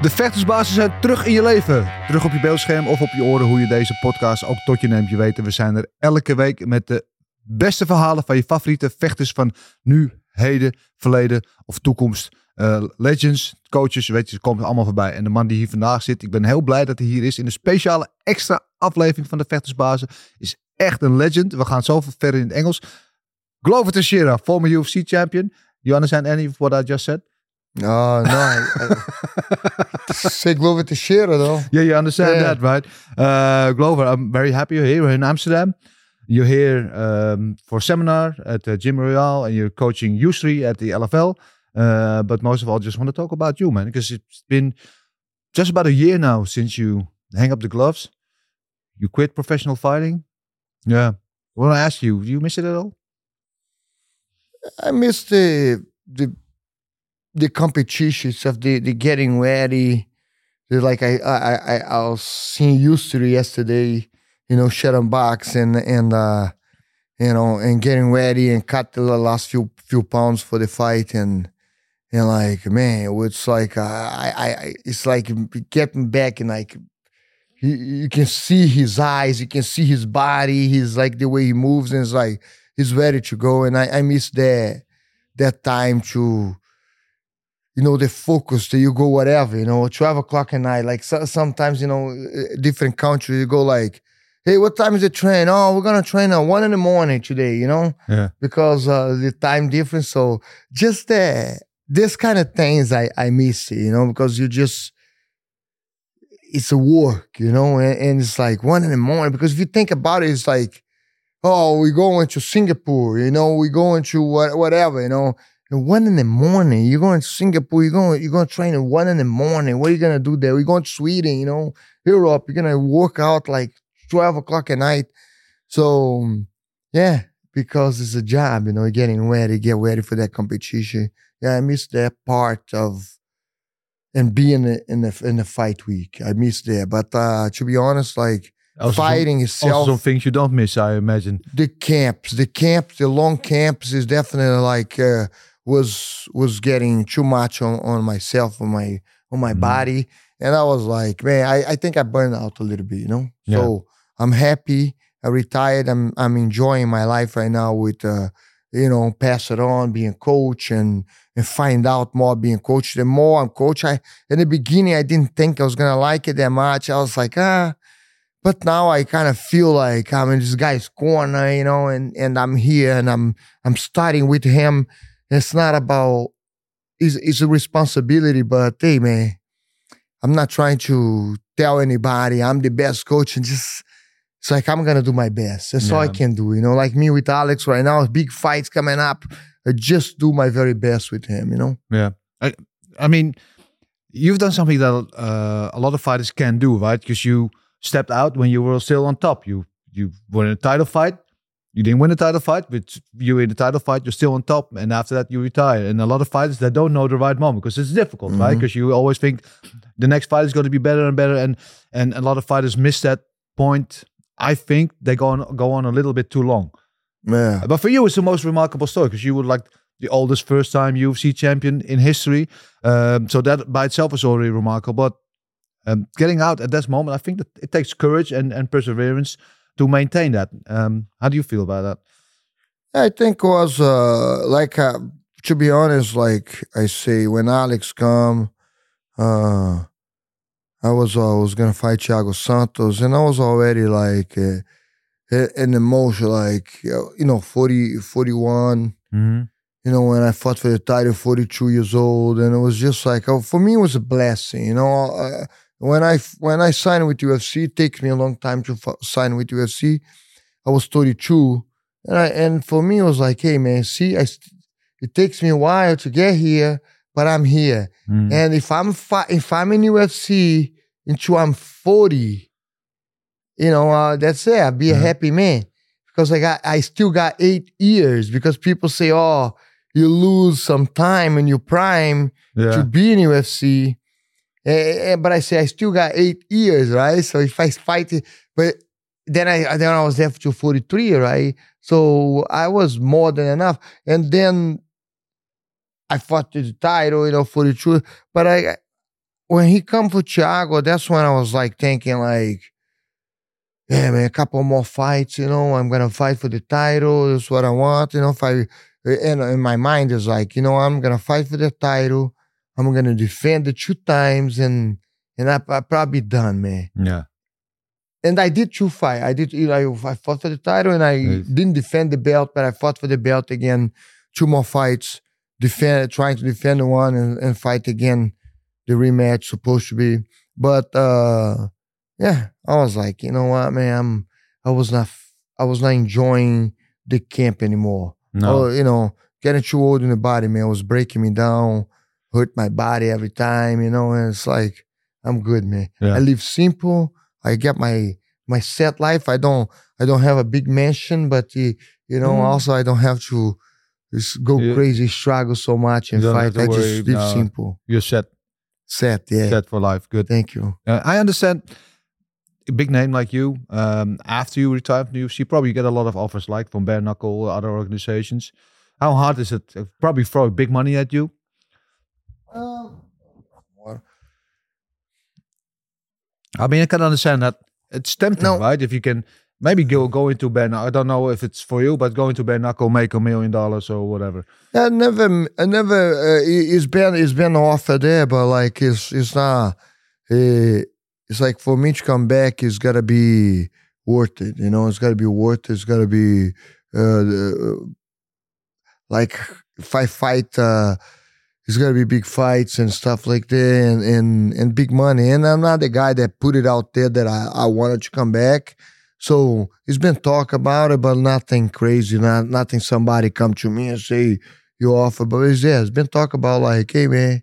De vechtersbasis zijn terug in je leven. Terug op je beeldscherm of op je oren hoe je deze podcast ook tot je neemt. Je weet, we zijn er elke week met de beste verhalen van je favoriete vechters van nu, heden, verleden of toekomst. Uh, legends, coaches, weet je, ze komen allemaal voorbij. En de man die hier vandaag zit, ik ben heel blij dat hij hier is in een speciale extra aflevering van de vechtersbazen. Is echt een legend. We gaan zo verder in het Engels. Glover Teixeira, former UFC champion. You understand any of what I just said? Oh, no. I, I, say Glover Teixeira, though. Yeah, you understand Yeah. that, right? Uh, Glover, I'm very happy you're here in Amsterdam. You're here um, for seminar at uh, Gym Royale and you're coaching Yousri at the LFL. Uh, but most of all, just want to talk about you, man, because it's been just about a year now since you hang up the gloves. You quit professional fighting. Yeah. I want to ask you, do you miss it at all? I miss the the the competitions of the the getting ready. The, like I I I I was seeing used to yesterday, you know, Sharon box and and uh you know and getting ready and cut the last few few pounds for the fight and and like man, it's like uh, I I I it's like getting back and like he, you can see his eyes, you can see his body, he's like the way he moves, and it's like he's ready to go. And I, I miss that that time to, you know, the focus that you go whatever, you know, twelve o'clock at night. Like so, sometimes, you know, uh, different countries you go like, hey, what time is the train? Oh, we're gonna train at one in the morning today, you know, Yeah. because uh, the time difference. So just that this kind of things I I miss, you know, because you just it's a work, you know, and, and it's like one in the morning. Because if you think about it, it's like, oh, we're going to Singapore, you know, we're going to what, whatever, you know. And one in the morning, you're going to Singapore, you're going, you're going to train at one in the morning. What are you gonna do there? We're going to Sweden, you know, Europe. You're gonna work out like twelve o'clock at night. So yeah, because it's a job, you know, getting ready, get ready for that competition. Yeah, I miss that part of and being in the in the fight week. I miss that. But uh to be honest, like Also some- fighting itself, Also, some things you don't miss, I imagine. the camps, the camps, the long camps is definitely like uh, was was getting too much on, on myself, on my on my Mhm. body, and I was like, man, I, I think I burned out a little bit, you know. Yeah. So I'm happy. I retired. I'm I'm enjoying my life right now with uh, you know, pass it on, being coach and and find out more being coach. The more I'm coach, I in the beginning I didn't think I was gonna like it that much. I was like, ah, but now I kind of feel like I'm in this guy's corner, you know, and and I'm here and I'm I'm starting with him. It's not about it's, it's a responsibility, but hey man, I'm not trying to tell anybody I'm the best coach and just it's like I'm gonna do my best. That's all I can do, you know. Like me with Alex right now, big fights coming up. I just do my very best with him, you know. Yeah. I, I mean, you've done something that uh, a lot of fighters can do, right? Because you stepped out when you were still on top. You you were in a title fight. You didn't win the title fight, but you were in the title fight. You're still on top, and after that, you retire. And a lot of fighters that don't know the right moment because it's difficult, right? Mhm. Because you always think the next fight is going to be better and better, and and a lot of fighters miss that point. I think they go on go on a little bit too long. Yeah. But for you, it's the most remarkable story because you were like the oldest first time UFC champion in history. Um, so that by itself is already remarkable. But um, getting out at this moment, I think that it takes courage and, and perseverance to maintain that. Um, how do you feel about that? I think was uh like uh, to be honest, like I say, when Alex come, uh I was I was gonna fight Thiago Santos, and I was already like uh, in emotion, like you know, 40, 41, Mhm. You know, when I fought for the title, 42 years old, and it was just like, oh, for me, it was a blessing. You know, uh, when I when I signed with UFC, it takes me a long time to f- sign with UFC. I was 32, and I and for me, it was like, hey man, see, I st- it takes me a while to get here, but I'm here. Mhm. And if I'm fi- if I'm in UFC until I'm 40, you know, uh, that's it. I'll be a happy man because I got I still got eight years. Because people say, oh, you lose some time in your prime to be in UFC. Eh, but I say I still got eight years, right? So if I fight it, but then I then I was there to 43, right? So I was more than enough. And then I fought the title, you know, 42. But I when he come for Thiago, that's when I was like thinking like, yeah, man, a couple more fights, you know, I'm gonna fight for the title. That's what I want, you know. If I and in my mind is like, you know, I'm gonna fight for the title. I'm gonna defend it two times, and and I, I probably done, man. Yeah. And I did two fight. I did, you know, I fought for the title, and I Yes. didn't defend the belt, but I fought for the belt again. Two more fights, defend, trying to defend the one and, and fight again. The rematch supposed to be, but uh yeah, I was like, you know what, man, I'm, I was not, I was not enjoying the camp anymore. No. Oh, you know, getting too old in the body, man, was breaking me down, hurt my body every time, you know, and it's like, I'm good, man. Yeah. I live simple. I get my my set life. I don't I don't have a big mansion, but you know, Mm. also I don't have to just go Yeah. crazy, struggle so much and You fight. I just live no. simple. You're set. Set, yeah. Set for life. Good. Thank you. Uh, I understand. A big name like you, um, after you retire from the UFC, probably get a lot of offers like from Bare Knuckle, other organizations. How hard is it? Probably throw big money at you. I mean, I can understand that it's tempting, No. right? If you can maybe go go into bare knuckle. I don't know if it's for you, but go into bare knuckle, make a million dollars or whatever. I never, I never. Uh, it- it's been, it's been offer there, but like it's, it's not. Uh, it's like for me to come back, it's gotta be worth it. You know, it's gotta be worth it. It's gotta be, uh, like if I fight, uh, it's gotta be big fights and stuff like that, and and and big money. And I'm not the guy that put it out there that I I wanted to come back. So it's been talk about it, but nothing crazy, not nothing somebody come to me and say you offer. But it's yeah, it's been talk about like, hey man,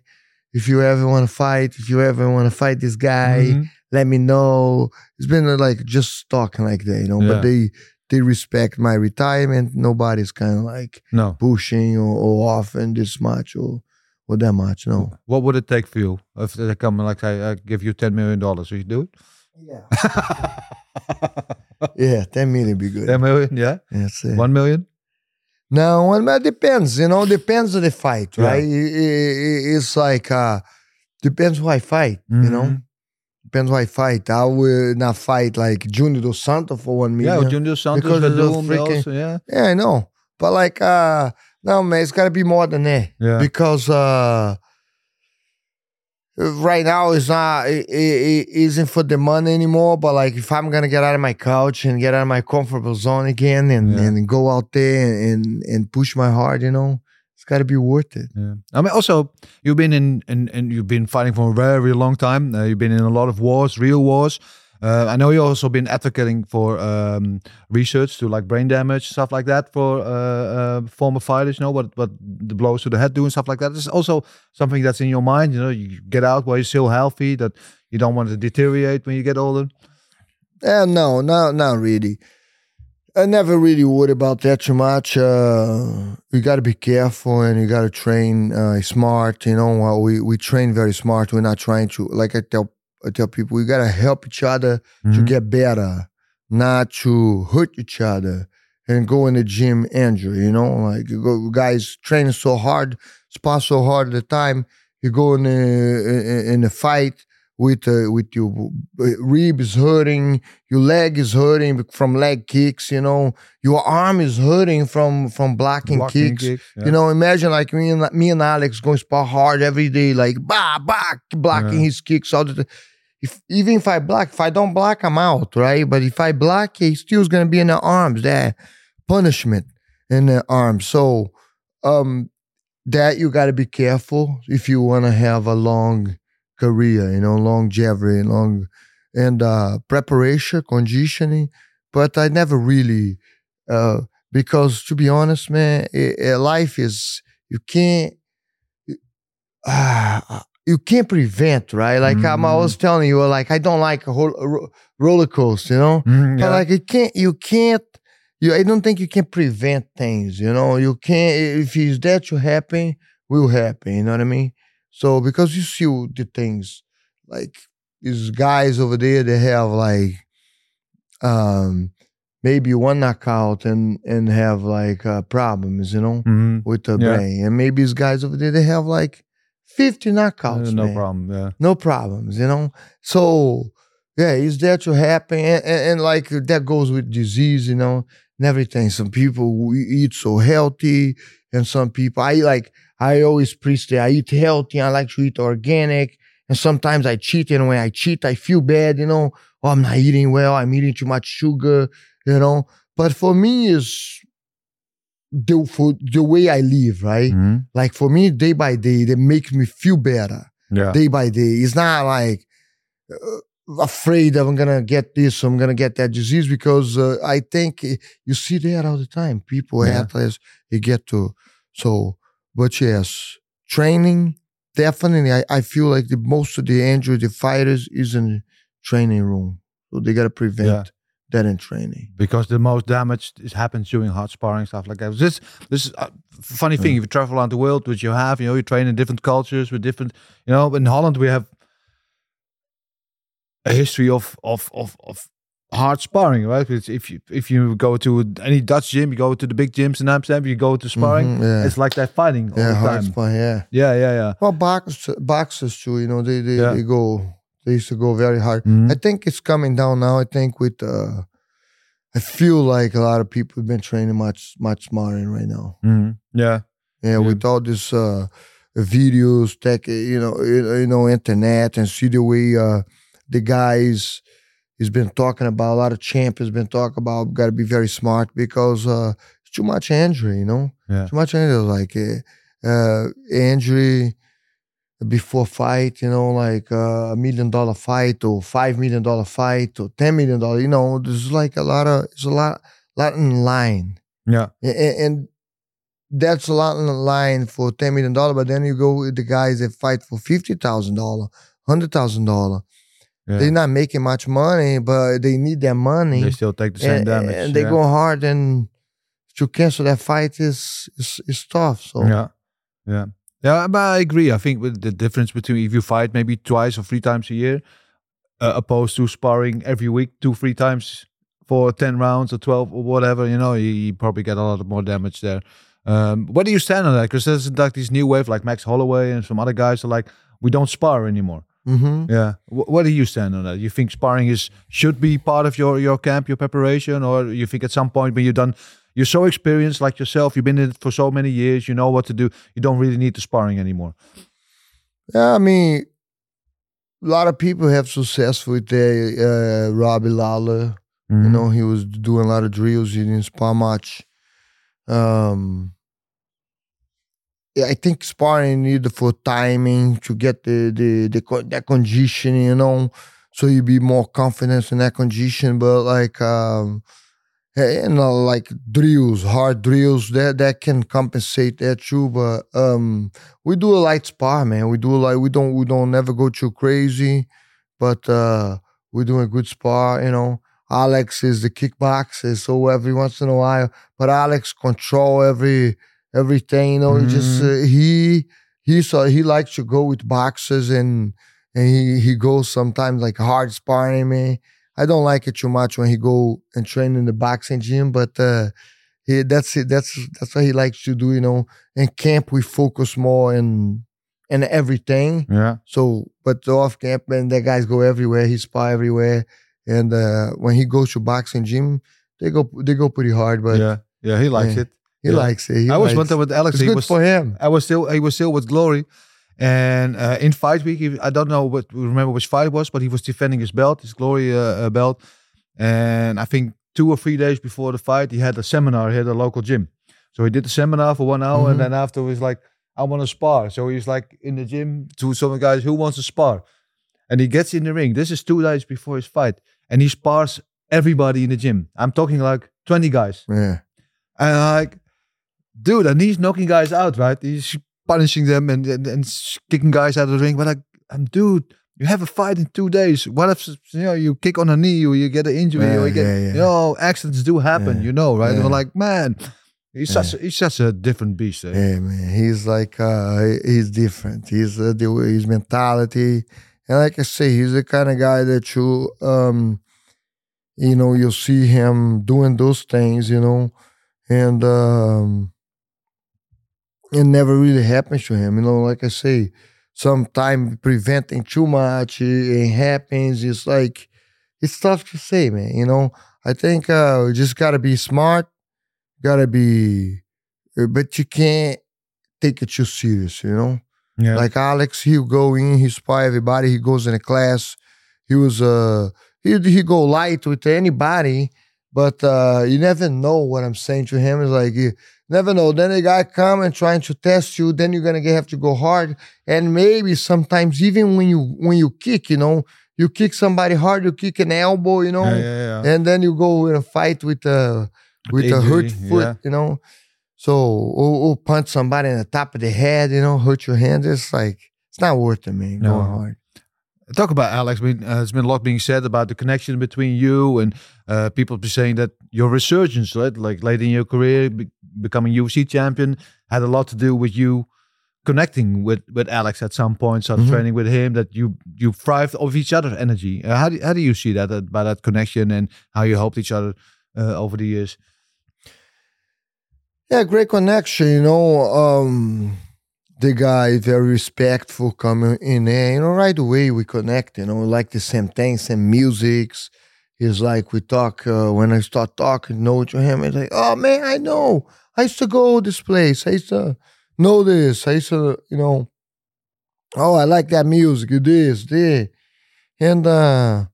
if you ever want to fight, if you ever want to fight this guy, Mhm. let me know. It's been uh, like just talking like that, you know. Yeah. But they they respect my retirement. Nobody's kind of like No. pushing or, or offering this much or or that much. No. What would it take for you if they come and like say, I give you ten million dollars? Would you do it? Yeah. yeah, ten million be good. Ten million? Yeah. It. One million? No, well, but depends. You know, depends on the fight, Yeah. right? I- I- it's like uh depends who I fight. You know, Mhm. depends who I fight. I will not fight like Junior dos Santos for one Yeah, million. Junior Santos, Because of the freaking- also, yeah. Yeah, I know. But like, uh no, man, it's gotta be more than that. Yeah. Because uh right now it's not it, it, it isn't for the money anymore. But like if I'm gonna get out of my couch and get out of my comfortable zone again and, Yeah. and go out there and and push my heart, you know, it's gotta be worth it. Yeah. I mean, also, you've been in, in, and you've been fighting for a very long time. Uh, you've been in a lot of wars, real wars. Uh, I know you also been advocating for um, research to like brain damage stuff like that for uh, uh, former fighters. You know what what the blows to the head do and stuff like that. Is also something that's in your mind. You know, you get out while you're still healthy. That you don't want to deteriorate when you get older. Yeah, no, no, not really. I never really worried about that too much. Uh, you got to be careful and you got to train uh, smart. You know, we we train very smart. We're not trying to like I tell I tell people we got to help each other to Mhm. get better, not to hurt each other and go in the gym injured. You know, like you go, guys training so hard, spar so hard at the time. You go in a, in a fight with uh, with your rib is hurting, your leg is hurting from leg kicks. You know, your arm is hurting from from blocking, Blocking kicks. kicks, yeah. You know, imagine like me and me and Alex going spar hard every day, like bah bah, blocking Yeah. his kicks all the time. If even if I block, if I don't block, I'm out, right? But if I block, he still's gonna be in the arms. That punishment in the arms. So um, that you got to be careful if you want to have a long career, you know, longevity, long and uh, preparation, conditioning. But I never really, uh, because to be honest, man, i i- life is you can't. Uh, you can't prevent, right? Like I'm always telling you, like I don't like a whole a ro- roller coaster, you know. Mhm, But like you can't, you can't. You, I don't think you can prevent things. You know, you can't. If it's that to happen, will happen. You know what I mean? So because you see the things like these guys over there, they have like um maybe one knockout and and have like uh, problems. You know, Mhm. with the Yeah. brain, and maybe these guys over there, they have like fifty knockouts. No man problem. Yeah. no problems, you know. So yeah, it's there to happen, and, and, and, like that goes with disease, you know, and everything. Some people eat so healthy, and some people I like. I always preach that I eat healthy. I like to eat organic, and sometimes I cheat. And when I cheat, I feel bad, you know. Oh, I'm not eating well. I'm eating too much sugar, you know. But for me, is the for the way I live, right? Mhm. Like for me, day by day, they make me feel better Yeah. day by day. It's not like uh, afraid I'm gonna get this, or I'm gonna get that disease because uh, I think you see that all the time. People, Yeah. athletes, they get to so. But yes, training definitely. I, I feel like the most of the injury, the fighters, is in the training room, so they gotta prevent Yeah. That in training. because the most damage is happens during hard sparring stuff like that. This this is a funny thing. If you travel around the world, which you have, you know, you train in different cultures with different, you know. In Holland, we have a history of of of of hard sparring, right? Because if you if you go to any Dutch gym, you go to the big gyms in Amsterdam, you go to sparring, Mhm, yeah. it's like they're fighting all yeah, the hard time. yeah. Yeah, yeah, yeah. Well, boxers, boxers too. You know, they they, Yeah. they go. They used to go very hard. Mhm. I think it's coming down now. I think with uh, I feel like a lot of people have been training much much smarter right now. Mhm. Yeah, Yeah, with all this uh, videos, tech, you know, you you know, internet, and see the way uh, the guys he's been talking about. A lot of champ has been talking about. Got to be very smart because uh, it's too much injury. You know, Yeah. too much injury. Like uh, uh, injury before fight. You know, like uh, a million dollar fight or five million dollar fight or ten million dollar. You know, there's like a lot of it's a lot lot in line. yeah, A- a- and that's a lot the line for ten million dollar. But then you go with the guys that fight for fifty thousand dollar, hundred thousand dollar. yeah. They're not making much money, but they need their money, They still take the same and, damage. and they yeah. go hard. And to cancel that fight is is, is tough. So Yeah, yeah, yeah. But I agree. I think with the difference between if you fight maybe twice or three times a year, uh, opposed to sparring every week two three times for ten rounds or twelve or whatever, you know, you, you probably get a lot more damage there. Um, where do you stand on that? Because there's like this new wave, like Max Holloway and some other guys are like, we don't spar anymore. hmm Yeah. Wh- where do you stand on that? You think sparring is should be part of your your camp, your preparation, or you think at some point when you're done, you're so experienced like yourself, you've been in it for so many years, you know what to do. You don't really need the sparring anymore. yeah. I mean, a lot of people have success with the uh, Robbie Lawler. Mm-hmm. You know, he was doing a lot of drills. He didn't spar much. Um, yeah, I think sparring needed for timing to get the the the co- that conditioning. You know, so you be more confident in that condition. But like, um, you know, like drills, hard drills, that that can compensate that too. But um, we do a light spar, man. We do like we don't we don't never go too crazy, but uh, we're doing a good spar. You know. Alex is the kickboxer, so every once in a while, but Alex control every everything. You know, he just uh, he he so he likes to go with boxers and and he he goes sometimes like hard sparring me. I don't like it too much when he go and train in the boxing gym, but uh, he that's it. That's that's what he likes to do. You know, in camp we focus more in in everything. Yeah. So, but off camp, man, that guys go everywhere. He spy everywhere, and uh, when he goes to boxing gym, they go they go pretty hard. But yeah. Yeah. He likes Yeah. it. he Yeah. likes it. He I was likes one time with Alex. It's he good was for him. I was still he was still with Glory, and uh, in fight week, he, I don't know what we remember which fight it was, but he was defending his belt, his Glory uh, uh, belt, and I think two or three days before the fight, he had a seminar here at a local gym So he did the seminar for one hour, Mhm. and then after he's like, "I want to spar." So he's like in the gym to some guys who wants to spar, and he gets in the ring. This is two days before his fight, and he spars everybody in the gym. I'm talking like twenty guys, Yeah. and I'm like, dude, and he's knocking guys out, right? He's punishing them and and, and kicking guys out of the ring. But like, um, dude. You have a fight in two days. What if you know you kick on a knee or you get an injury Yeah, or you get yeah, yeah. you know accidents do happen, you know, right? We're like, man, he's such a, he's such a different beast. eh? Yeah, man. He's like uh he's different. He's uh, the his mentality, and like I say, he's the kind of guy that you um, you know, you'll see him doing those things, you know, and um, it never really happens to him. You know, like I say, sometimes preventing too much, it, happens. It's like it's tough to say, man. You know, I think uh, you just gotta be smart, gotta be, uh, but you can't take it too serious. You know, Yeah. like Alex, he'll go in, he spy everybody. He goes in a class. He was uh he he go light with anybody, but uh you never know what I'm saying to him. Is like you never know. Then the guy come and trying to test you. Then you're gonna get, have to go hard. And maybe sometimes even when you when you kick, you know, you kick somebody hard, you kick an elbow, you know, yeah, yeah, yeah. and then you go in a fight with a with a hurt foot, you know. So or, or punch somebody in the top of the head, you know, hurt your hand. It's like it's not worth it, man. No. Going hard. Talk about Alex. I mean, uh, there's been a lot being said about the connection between you and uh, people be saying that your resurgence, right, like late in your career, be- becoming UFC champion, had a lot to do with you connecting with with Alex at some point, started Mhm. training with him. That you you thrived off each other's energy. Uh, how do how do you see that about that connection and how you helped each other uh, over the years? Yeah, great connection. You know, um, the guy very respectful coming in there. You know, right away we connect. You know, like the same things, same musics. He's like we talk uh, when I start talking, know to him. He's like, "Oh man, I know. I used to go this place. I used to know this. I used to, you know. Oh, I like that music. This, this, and uh,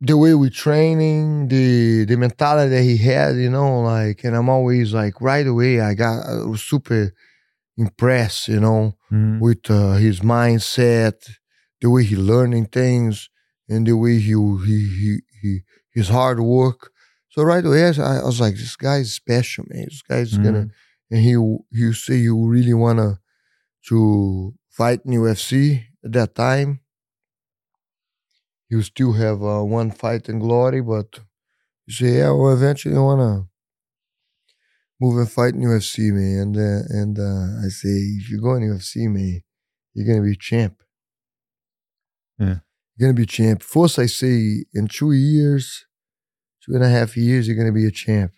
the way we training, the the mentality that he had, you know, like, and I'm always like, right away, I got was super impressed, you know, with uh, his mindset, the way he learning things, and the way he he he, he his hard work. So right away, I, I was like, this guy is special, man. This guy's gonna, and he he say you really wanna to fight in UFC at that time. You still have uh, one fight in glory, but you say, yeah, well, eventually I wanna move and fight in UFC, man. And uh, and uh, I say, if you go in UFC, man, you're gonna be champ. Yeah. You're gonna be champ. First, I say, in two years, two and a half years, you're gonna be a champ.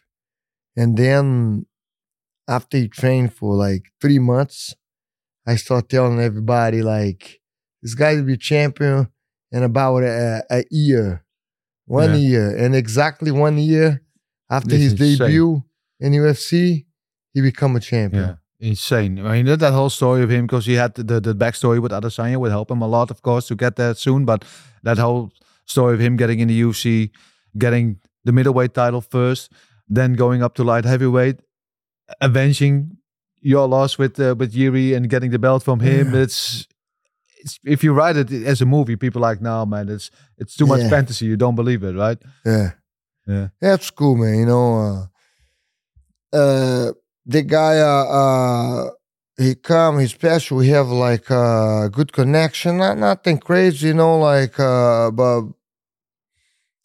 And then after you train for like three months, I start telling everybody like this guy will be champion in about a, a year, one Yeah. year, and exactly one year after This his debut. In UFC, he become a champion. Yeah, insane. I mean, that, that whole story of him because he had the, the, the backstory with Adesanya would help him a lot, of course, to get there soon. But that whole story of him getting in the UFC, getting the middleweight title first, then going up to light heavyweight, avenging your loss with uh, with Jiri and getting the belt from him. Yeah. It's, it's if you write it as a movie, people are like, no, man, it's it's too much Yeah. fantasy. You don't believe it, right? Yeah. Yeah. That's cool, man. You know, uh, uh, the guy, uh, uh, he come, he's special. We have like uh, good connection. Not nothing crazy, you know, like, uh, but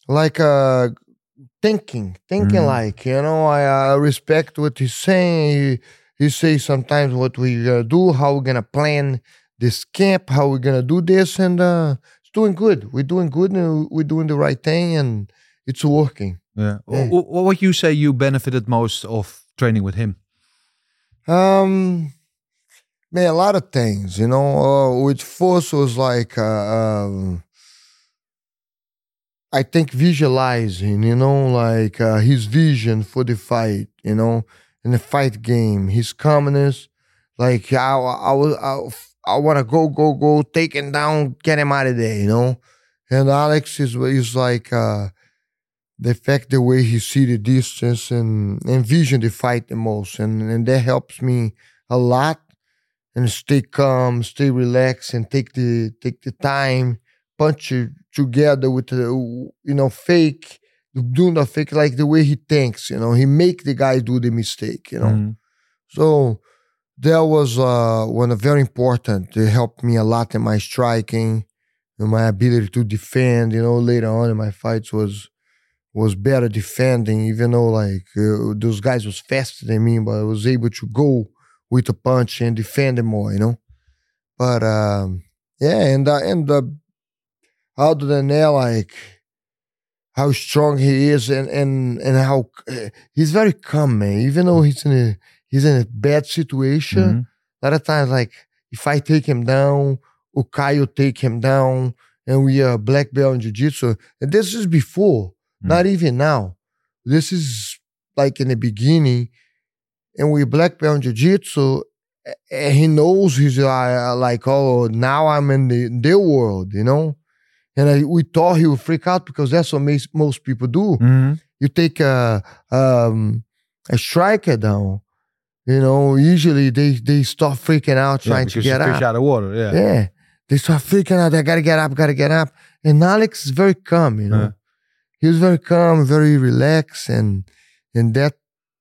like uh, thinking, thinking Mhm. like, you know, I uh, respect what he's saying. He, he say sometimes what we gonna do, how we're gonna plan this camp, how we're gonna do this, and uh, it's doing good. We're doing good, and we're doing the right thing, and it's working. Yeah. Yeah. What, what would you say you benefited most of training with him? Um, man, a lot of things, you know. Uh, with force was like, uh, um, I think visualizing, you know, like uh, his vision for the fight, you know, in the fight game, his calmness, like I, I was, I, I want to go, go, go, take him down, get him out of there, you know. And Alex is is like, uh, the fact the way he see the distance and envision the fight the most, and and that helps me a lot. And stay calm, stay relaxed, and take the take the time, punch it together with the you know fake, doing the fake like the way he thinks. You know, he make the guy do the mistake. You know, Mhm. so that was uh, one very important. It helped me a lot in my striking, and my ability to defend. You know, later on in my fights was was better defending, even though like uh, those guys was faster than me, but I was able to go with a punch and defend them more. You know, but um, yeah, and uh, and uh, other than that, like how strong he is and and and how uh, he's very calm, man. Even though he's in a he's in a bad situation, Mhm. a lot of times, like if I take him down, or take him down, and we are black belt in jiu-jitsu, and this is before, Mm. not even now. This is like in the beginning, and we black belt in jiu-jitsu, and he knows he's uh, like, oh, now I'm in the their world, you know. And I, we thought he would freak out because that's what most, most people do Mhm. you take a um, a striker down, you know, usually they they start freaking out Yeah, trying to because you get fish up. out of water. Yeah. Yeah, they start freaking out. They gotta get up, gotta get up. And Alex is very calm, you know. Yeah. He was very calm, very relaxed, and and that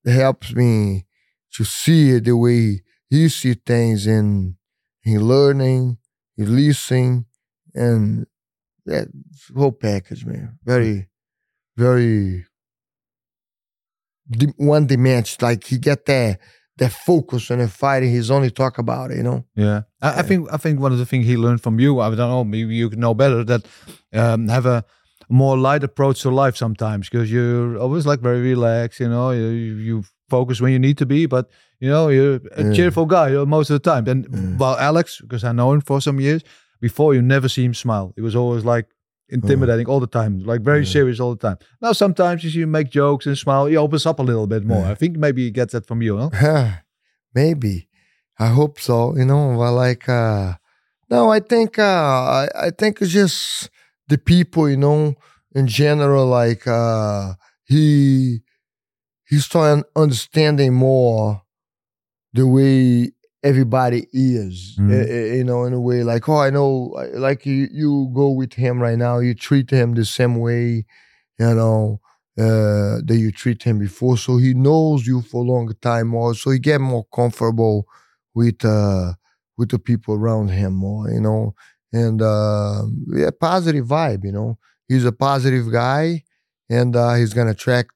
helps me to see it the way he see things, and he learning, he listening, and that whole package, man. Very, very one dimension. Like he get that that focus on the fighting. He's only talk about it, you know. Yeah, I, I think I think one of the things he learned from you, I don't know, maybe you know better that um, have a more light approach to life sometimes because you're always like very relaxed. You know, you, you focus when you need to be, but you know you're a Yeah. cheerful guy you know, most of the time. And Yeah. while Alex, because I know him for some years before, you never see him smile. It was always like intimidating all the time, like very Yeah. serious all the time. Now sometimes you see him make jokes and smile. He opens up a little bit more. I think maybe he gets that from you, no? Maybe. I hope so. You know, but like uh no, I think uh I, I think it's just the people, you know, in general, like uh he he's starting understanding more the way everybody is. Mhm. eh, eh, you know, in a way like, oh I know like you you go with him right now, you treat him the same way, you know uh, that you treat him before. So he knows you for a long time more. So he get more comfortable with uh, with the people around him more, you know. And uh, yeah, positive vibe, you know. He's a positive guy, and uh, he's gonna attract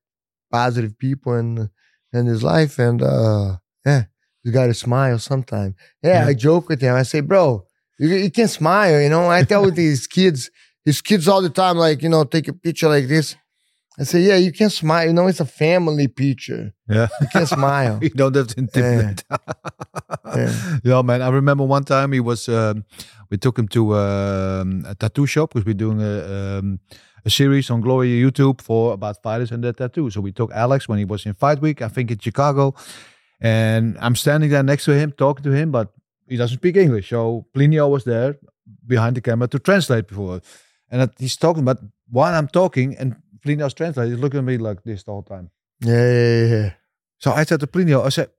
positive people in in his life. And uh, yeah, you gotta smile sometime. Yeah, Yeah. I joke with him. I say, bro, you, you can smile, you know. I tell these kids, his kids all the time, like, you know, take a picture like this. I say, yeah, you can smile. You know, it's a family picture. Yeah. You can smile. you don't have to intimidate. Yeah. yeah, man. I remember one time he was. Um, we took him to um, a tattoo shop because we're doing a, um, a series on Glory YouTube for about fighters and their tattoo. So we took Alex when he was in Fight Week, I think in Chicago, and I'm standing there next to him, talking to him, but he doesn't speak English. So Plinio was there behind the camera to translate before, and he's talking. But while I'm talking and Plinio's translating, he's looking at me like this the whole time. Yeah, yeah, yeah. So I said to Plinio, I said,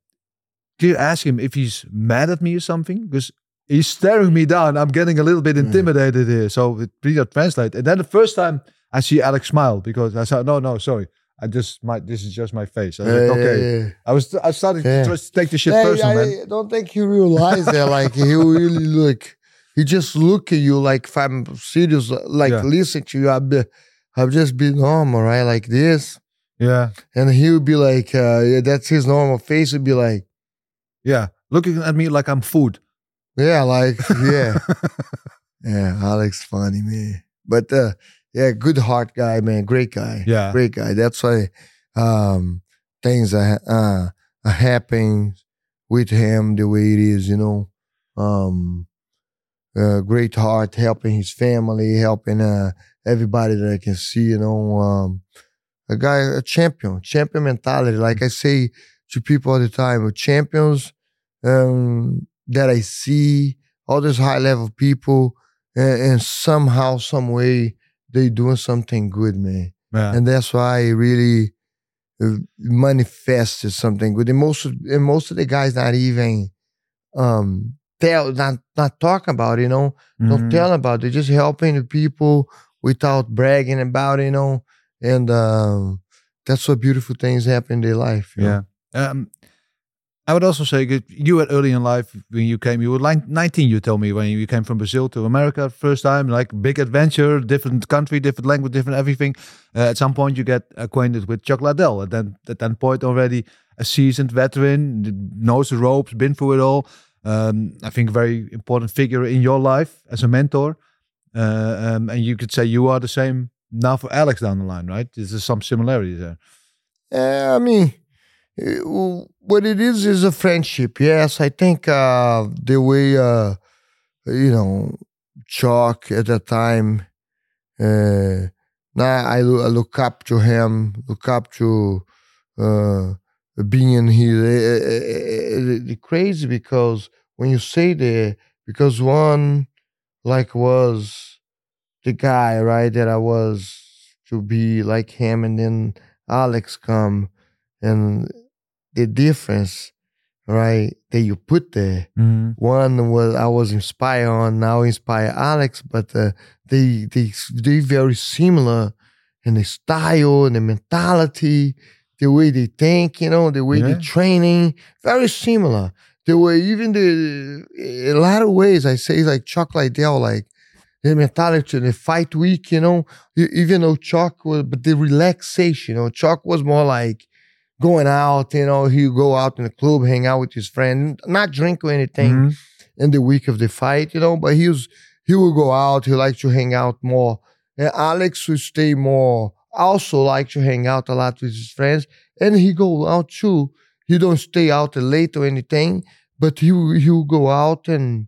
can you ask him if he's mad at me or something? Because he's staring me down. I'm getting a little bit intimidated here. So Plinio translate. And then the first time I see Alex smile because I said, no, no, sorry. I just my this is just my face. I was Yeah, like, yeah, okay. yeah. I was I started Yeah. to just take the shit Hey, personal, I, man. don't think he realized that. Like he really look, he just look at you like if I'm serious, like Yeah. listen to you. I've been, I've just been normal, right? Like this, Yeah, and he would be like, uh, yeah, that's his normal face. Would be like, yeah. Looking at me like I'm food. Yeah, like yeah, yeah. Alex, funny man, but uh, yeah, good heart guy, man, great guy. Yeah. great guy. That's why um, things are uh, are happening with him the way it is. You know, um, uh, great heart, helping his family, helping uh, everybody that I can see. You know, um, a guy, a champion, champion mentality. Like I say to people all the time, champions um, that I see, all these high level people, and, and somehow, some way, they doing something good, man. Yeah. and that's why I really uh, manifested something good. And most of, and most of the guys not even um tell not not talking about it, you know, don't Mhm. tell about it, just helping the people without bragging about it, you know, and um that's what beautiful things happen in their life. you know. Yeah. Um, I would also say that you had early in life when you came, you were like 19, you told me, when you came from Brazil to America first time, like big adventure, different country, different language, different everything. Uh, at some point, you get acquainted with Chuck Liddell. And then at that point, already a seasoned veteran, knows the ropes, been through it all. Um, I think a very important figure in your life as a mentor. Uh, um, and you could say you are the same now for Alex down the line, right? There's some similarities there. Yeah, I mean, eh, w- what it is is a friendship. Yes, I think uh, the way uh, you know Chuck at that time. Uh, now I, I look up to him, look up to uh, being here. Eh, eh, eh, eh, eh, crazy because when you say that, because one like was the guy right that I was to be like him, and then Alex come and the difference, right, that you put there. One was I was inspired on, now inspire Alex, but uh, they they they very similar in the style and the mentality, the way they think, you know, the way Yeah. they training, very similar. The way even the a lot of ways I say like Chuck Liddell, like the mentality, the fight week, you know, even though Chuck was, but the relaxation, you know, Chuck was more like going out, you know, he'd go out in the club, hang out with his friend, not drink or anything Mhm. in the week of the fight, you know, but he was he would go out, he liked to hang out more. And Alex would stay more, also like to hang out a lot with his friends. And he go out too. He don't stay out late or anything, but he will- he will go out and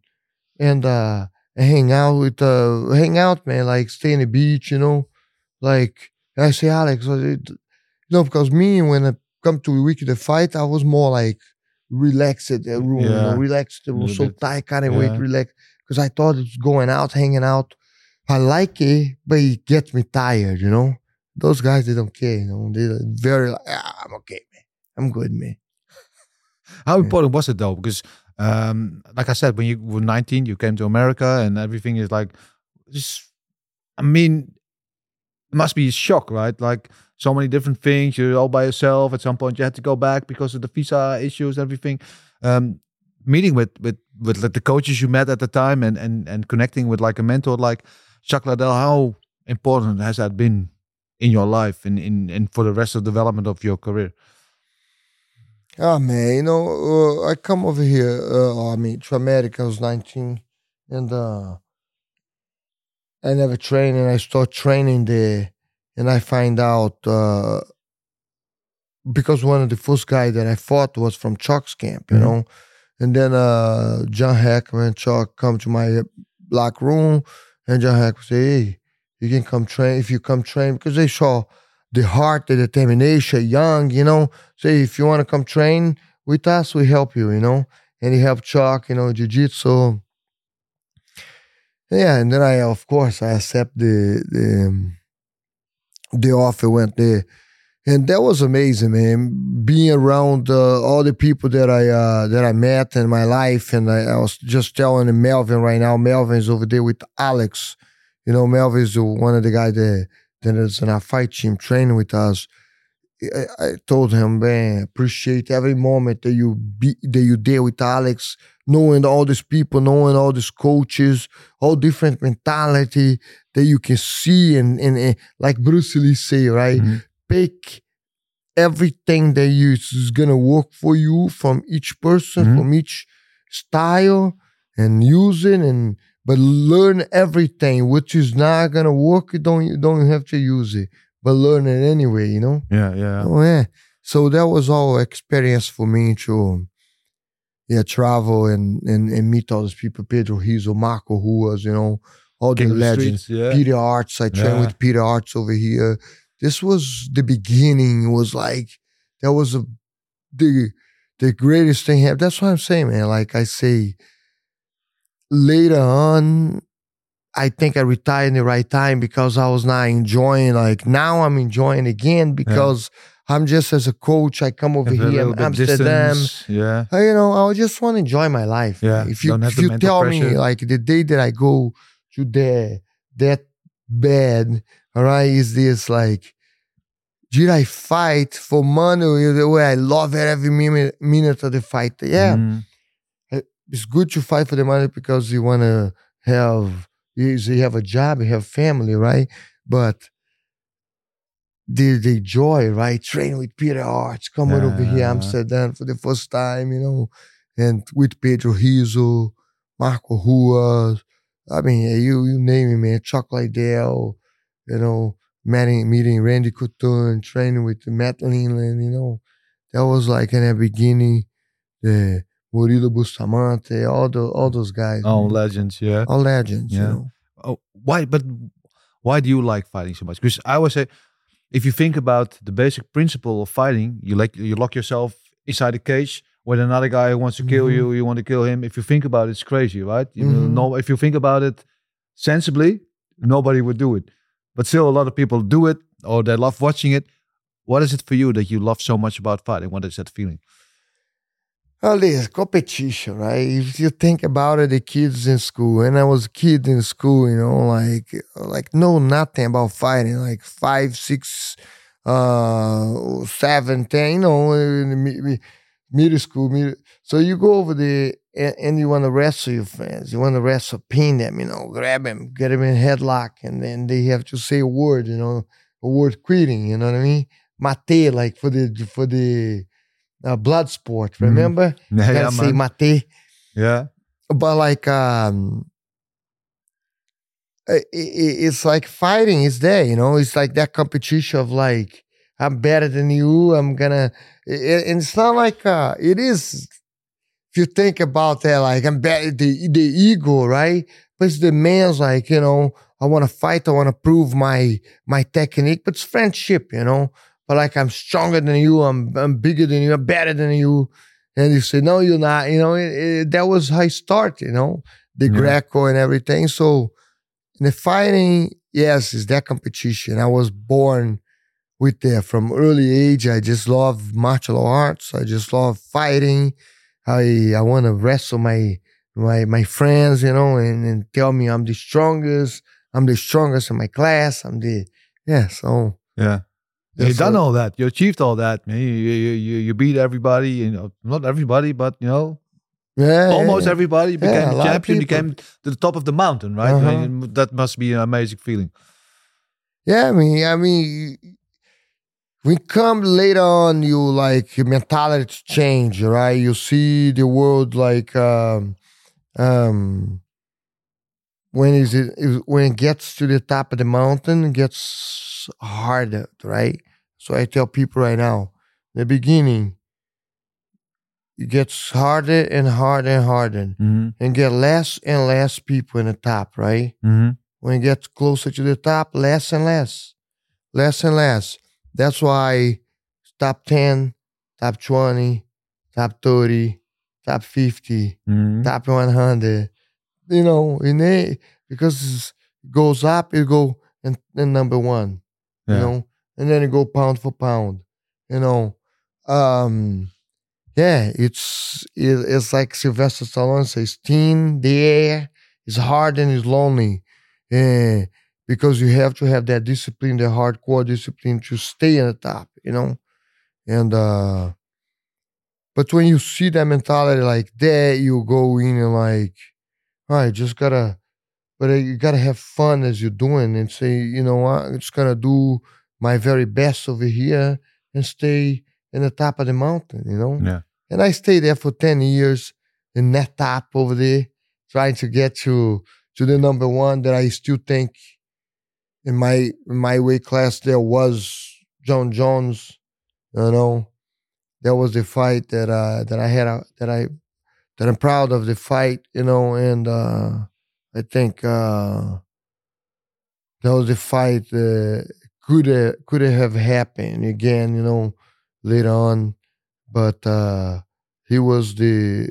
and uh hang out with uh hang out, man, like stay in the beach, you know. Like I say, Alex, you know, because me when I come to a week of the fight, I was more like relaxed at the room, you know, relaxed. It was so bit. tight, kind of wait, Yeah. relax. Because I thought it's going out, hanging out. I like it, but it gets me tired, you know. Those guys, they don't care, you know. They're very like, ah, I'm okay, man. I'm good, man. How Yeah. important was it though? Because, um, like I said, when you were 19, you came to America, and everything is like, just, I mean, it must be a shock, right? Like so many different things. You're all by yourself. At some point, you had to go back because of the visa issues, everything. Um, meeting with with with like, the coaches you met at the time, and and and connecting with like a mentor like Chuck Liddell. How important has that been in your life and in and for the rest of the development of your career? Oh man, you know, uh, I come over here. Uh, I mean, to America. I was 19, and uh, I never trained, and I start training there, and I find out uh, because one of the first guy that I fought was from Chuck's camp, you Mhm. know, and then uh, John Hackleman, Chuck come to my black room, and John Hackleman say, "Hey, you can come train if you come train," because they saw the heart, the determination, young, you know say if you want to come train with us, we help you, you know. And he helped Chuck, you know, jiu-jitsu. Yeah, and then I, of course, I accept the the um, the offer, went there, and that was amazing, man. Being around uh, all the people that I uh, that I met in my life, and I, I was just telling Melvin right now. Melvin is over there with Alex. You know, Melvin is one of the guys that that is in our fight team training with us. I, I told him, man, appreciate every moment that you be that you there with Alex, knowing all these people, knowing all these coaches, all different mentality that you can see and and, and like Bruce Lee say, right? Mhm. Pick everything that you is gonna work for you from each person, Mhm. from each style, and use it and but learn everything. Which is not gonna work, you don't you don't have to use it, but learn it anyway, you know. Yeah, yeah. Oh yeah. So that was all experience for me to yeah, travel and and, and meet all those people, Pedro Rizzo, Marco Ruas, you know, all King the of the legends. streets, yeah. Peter Aerts. I trained Yeah. with Peter Aerts over here. This was the beginning. It was like that was a the the greatest thing happened. That's what I'm saying, man. Like I say, later on, I think I retired in the right time because I was not enjoying. Like now, I'm enjoying again because I'm just as a coach. I come over here in Amsterdam. distance, Yeah. Uh, you know, I just want to enjoy my life. Yeah, If you if you tell me like the day that I go to the that bed, all right, is this like did I fight for money the way I love it every minute minute of the fight? Yeah. Mm. It's good to fight for the money because you wanna have you have a job, you have family, right? But the the joy, right? Training with Peter Aerts, coming over here, Amsterdam for the first time, you know, and with Pedro Rizzo, Marco Ruas. I mean, you you name it, man. Chuck Liddell, you know, meeting meeting Randy Couture, and training with Matt Lindland, you know. That was like in the beginning, the Murilo Bustamante, all the all those guys. All man. legends, yeah. all legends, Yeah. you know. Oh, why? But why do you like fighting so much? Because I always say, if you think about the basic principle of fighting, you like you lock yourself inside a cage with another guy who wants to kill Mhm. you. You want to kill him. If you think about it, it's crazy, right? You Mhm. know, if you think about it sensibly, nobody would do it. But still, a lot of people do it, or they love watching it. What is it for you that you love so much about fighting? What is that feeling? Well, this competition, right? If you think about it, the kids in school, when I was a kid in school, you know, like like know nothing about fighting, like five, six, uh, seven, ten, you know, in the mi- mi- middle school. Middle, so you go over there and, and you want to wrestle your friends. You want to wrestle, pin them, you know, grab them, get them in headlock, and then they have to say a word, you know, a word quitting. You know what I mean? Mate, like for the for the uh, blood sport. Mhm. Remember? Yeah, gotta say mate. yeah. But like um i- i- it's like fighting is there, you know. It's like that competition of like I'm better than you. I'm gonna. i- i- And it's not like uh it is. If you think about that, like I'm better the the ego, right? But it's the man's like you know. I want to fight. I want to prove my my technique. But it's friendship, you know. But like I'm stronger than you. I'm I'm bigger than you. I'm better than you. And you say no, you're not. You know, it, it, that was how I start. You know, the Yeah. Greco and everything. So in the fighting, yes, it's that competition. I was born with that from early age. I just love martial arts. I just love fighting. I I want to wrestle my my my friends, you know, and, and tell me I'm the strongest. I'm the strongest in my class. I'm the yeah. So Yeah. Yeah, You've done all that. You achieved all that, man. You, you, you, you beat everybody. You know, not everybody, but you know, yeah, almost yeah. everybody. You Yeah, became a the champion. You people. came to the top of the mountain, right? Uh-huh. And That must be an amazing feeling. Yeah, I mean, I mean, we come later on, you like mentality change, right? You see the world like um, um, when is it when it gets to the top of the mountain, it gets harder, right? So I tell people right now, the beginning, it gets harder and harder and harder, Mm-hmm. and get less and less people in the top, right? Mm-hmm. when it gets closer to the top, less and less, less and less. That's why top 10, top 20, top 30, top 50, Mm-hmm. top 100, you know, in a, because it goes up, it go in, in number one, you know, and then it go pound for pound, you know. Um, yeah, it's it, it's like Sylvester Stallone says, "Teen, the air is hard and it's lonely." Eh, because you have to have that discipline, the hardcore discipline to stay at the top, you know. And uh but when you see that mentality like that, you go in and like, all right, just gotta, but uh, you gotta have fun as you're doing and say, you know what, I'm just gonna do my very best over here and stay in the top of the mountain, you know. Yeah. And I stayed there for ten years in that top over there, trying to get to to the number one that I still think in my in my weight class there was Jon Jones, you know. That was the fight that uh that I had uh, that I that I'm proud of the fight, you know, and uh I think uh that was the fight uh, could have could have happened again, you know, later on. But uh he was the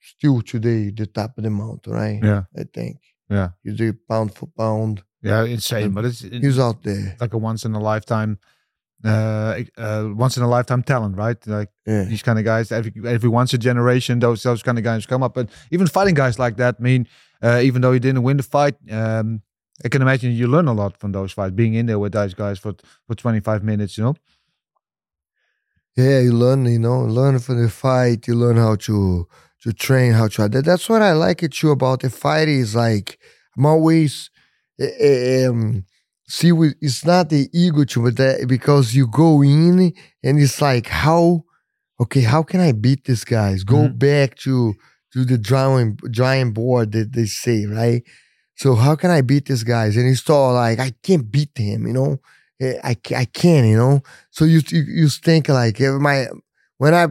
still today the top of the mountain, right? Yeah. I think. Yeah. he's do pound for pound. Yeah, insane. But it's He's out there. like a once in a lifetime, uh, uh, once in a lifetime talent, right? Like Yeah. these kind of guys, every every once a generation, those those kind of guys come up. But even fighting guys like that, I mean, uh, even though he didn't win the fight, um, I can imagine you learn a lot from those fights, being in there with those guys for for 25 minutes, you know. Yeah, you learn, you know, learn from the fight. You learn how to to train, how to. That, that's what I like it too about the fight is like I'm always um, see. It's not the ego to, but that because you go in and it's like how okay, how can I beat these guys? Go Mhm. back to to the drawing drawing board that they say right. So how can I beat these guys? And it's all like I can't beat him, you know. Eh, I I can, you know. So you you, you think like my when I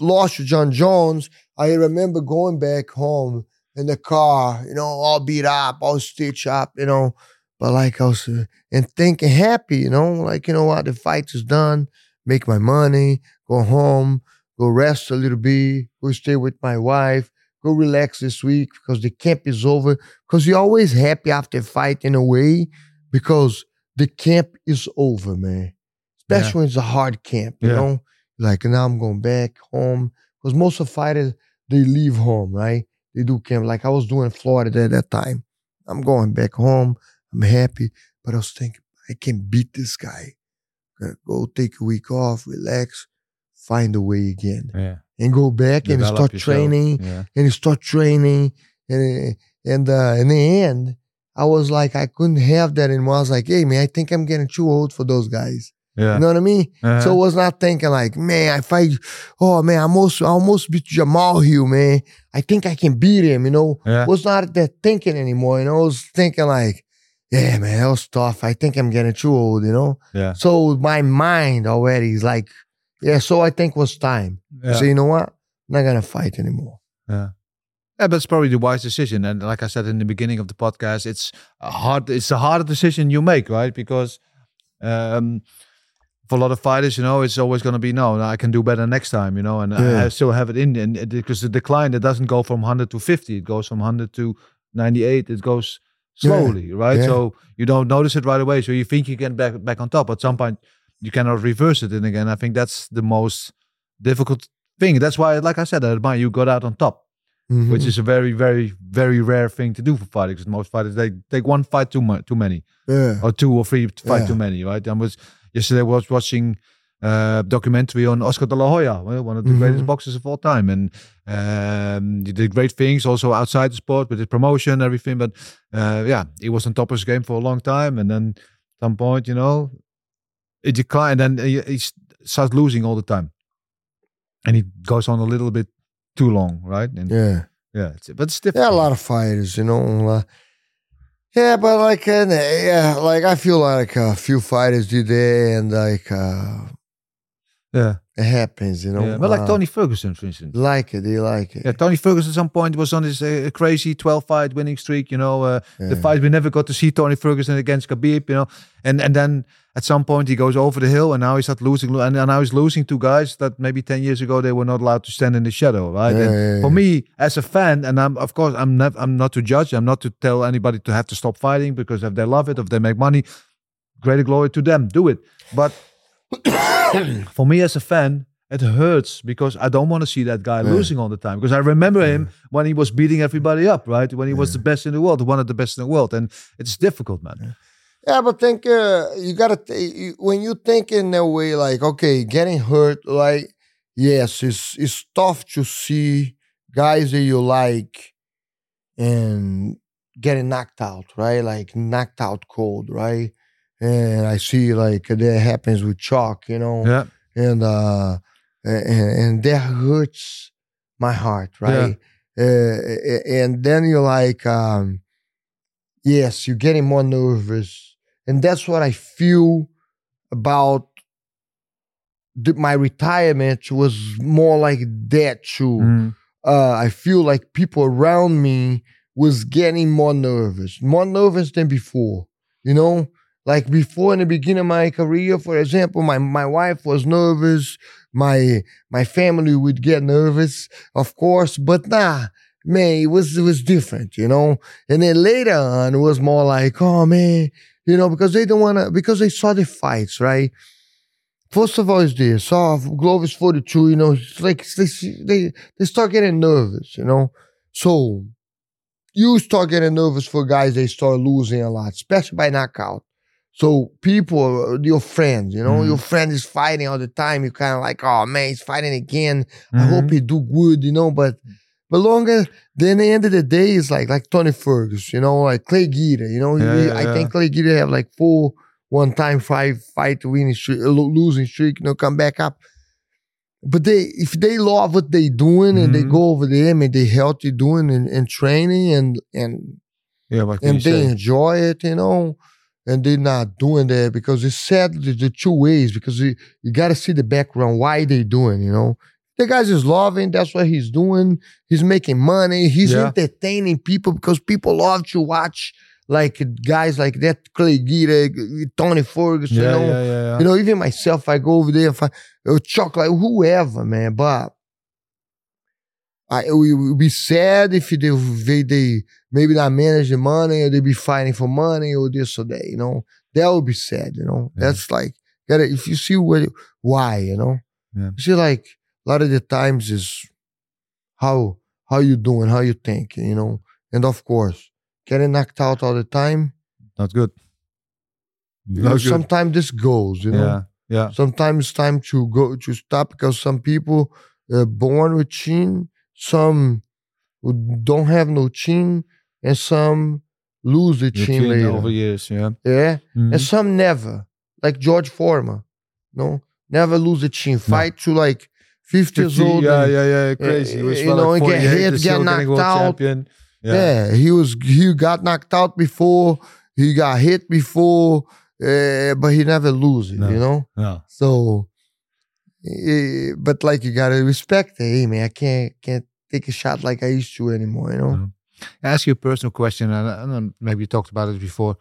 lost to Jon Jones, I remember going back home in the car, you know, all beat up, all stitched up, you know. But like I was uh, and thinking happy, you know, like you know what, the fight is done, make my money, go home, go rest a little bit, go stay with my wife, go relax this week because the camp is over. Because you're always happy after a fight in a way because the camp is over, man. Especially when it's a hard camp, you Yeah. know. Like now I'm going back home because most of fighters they leave home, right? They do camp. Like I was doing in Florida at that time. I'm going back home. I'm happy, but I was thinking I can beat this guy. Gonna Go take a week off, relax, find a way again, Yeah. and go back and start yourself. training Yeah. and start training and and uh, in the end i was like i couldn't have that anymore i was like hey man i think i'm getting too old for those guys Yeah. you know what i mean Uh-huh. so i was not thinking like man if i oh man i almost I almost beat jamahal hill man i think i can beat him you know Yeah. was not that thinking anymore you know i was thinking like yeah man that was tough i think i'm getting too old you know yeah. so my mind already is like yeah so i think it was time Yeah. so you know what i'm not gonna fight anymore Yeah, Yeah, but it's probably the wise decision. And like I said in the beginning of the podcast, it's a hard. It's a harder decision you make, right? Because um, for a lot of fighters, you know, it's always going to be no. I can do better next time, you know, and Yeah. I still have it in. And because the decline, it doesn't go from 100 to 50. It goes from 100 to 98. It goes slowly, right? Yeah. So you don't notice it right away. So you think you get back back on top. At some point, you cannot reverse it. And again, I think that's the most difficult thing. That's why, like I said, I admire you got out on top Mhm. which is a very, very, very rare thing to do for fighters. Most fighters they take one fight too much, too many, yeah or two or three fight Yeah. too many, right? I was yesterday I was watching a documentary on Oscar De La Hoya, one of the Mhm. greatest boxers of all time, and um, he did great things also outside the sport with his promotion, and everything. But uh, yeah, he was on top of his game for a long time, and then at some point, you know, it declined, and he, he starts losing all the time, and he goes on a little bit too long, right? And yeah yeah, it's, but it's different. Yeah, a lot of fighters, you know. uh, yeah, but like, uh, yeah, like I feel like a few fighters do that, and like uh, Yeah, it happens, you know. yeah. But like uh, Tony Ferguson, for instance. like it, they like it. Yeah, Tony Ferguson at some point was on his uh, crazy 12 fight winning streak, you know. Uh, The fight we never got to see Tony Ferguson against Khabib, you know. And and then at some point he goes over the hill and now he's starts losing. And, and now he's losing two guys that maybe 10 years ago they were not allowed to stand in the shadow, right? Yeah, yeah, for yeah. me as a fan, and I'm of course I'm not I'm not to judge, I'm not to tell anybody to have to stop fighting because if they love it, if they make money, greater glory to them, do it. But for me as a fan, it hurts because I don't want to see that guy Yeah. losing all the time. Because I remember him when he was beating everybody up, right? When he was the best in the world, one of the best in the world, and it's difficult, man. Yeah, but think uh, you gotta th- when you think in a way like okay, getting hurt, like yes, it's it's tough to see guys that you like and getting knocked out, right? Like knocked out cold, right? And I see like that happens with Chuck, you know, Yeah, and uh, and, and that hurts my heart, right? Uh, and then you're like, um, yes, you're getting more nervous, and that's what I feel about the, my retirement was more like that too. Mhm. Uh, I feel like people around me was getting more nervous, more nervous than before. You know, like before in the beginning of my career, for example, my my wife was nervous, my my family would get nervous, of course, but nah. man, it was it was different, you know. And then later on, it was more like, oh man, you know, because they don't want to because they saw the fights, right? First of all, is this Glovis forty two, you know, it's like they they they start getting nervous, you know. So you start getting nervous for guys they start losing a lot, especially by knockout. So people, your friends, you know, Mhm. your friend is fighting all the time. You kind of like, oh man, he's fighting again. I Mhm. hope he do good, you know. But but longer, then the end of the day is like like Tony Ferguson, you know, like Clay Guida, you know. Yeah, He- yeah, I yeah. think Clay Guida have like four one time five fight winning streak, uh, losing streak, you know, come back up. But they if they love what they doing and they Mhm. go over there and they healthy doing and, and training and and Yeah, can and they enjoy it, you know, and they're not doing that because it's sad the, the two ways because you, you got to see the background why they doing, you know. The guy's is loving. That's what he's doing. He's making money. He's Yeah. entertaining people because people love to watch like guys like that, Clay Guida, Tony Ferguson, Yeah, you know. yeah, yeah, yeah. You know, even myself, I go over there and find or Chuck, like whoever, man. But I we would be sad if they, they they maybe not manage the money or they be fighting for money or this or that. You know, that would be sad. You know, Yeah. that's like gotta if you see what why you know. Yeah. You see, like a lot of the times is how how you doing, how you think, you know, and of course getting knocked out all the time. Not good. You know, Not good. sometimes this goes. You know. Yeah, yeah. Sometimes it's time to go to stop because some people uh, born with chin, some who don't have no chin, and some lose the chin chin later. over years, yeah. Yeah, Mhm. and some never, like George Foreman. No, never lose the chin. Fight to like fifty years old. yeah, and- yeah, yeah, crazy. He uh, was you know, like get hit, get knocked out. champion. Yeah. Yeah. he was he got knocked out before. He got hit before, uh, but he never lose it. No. You know. yeah. So, eh, but like you gotta respect. it. Hey, man, I can't can't take a shot like I used to anymore. You know. No. ask you a personal question, and, and maybe you talked about it before.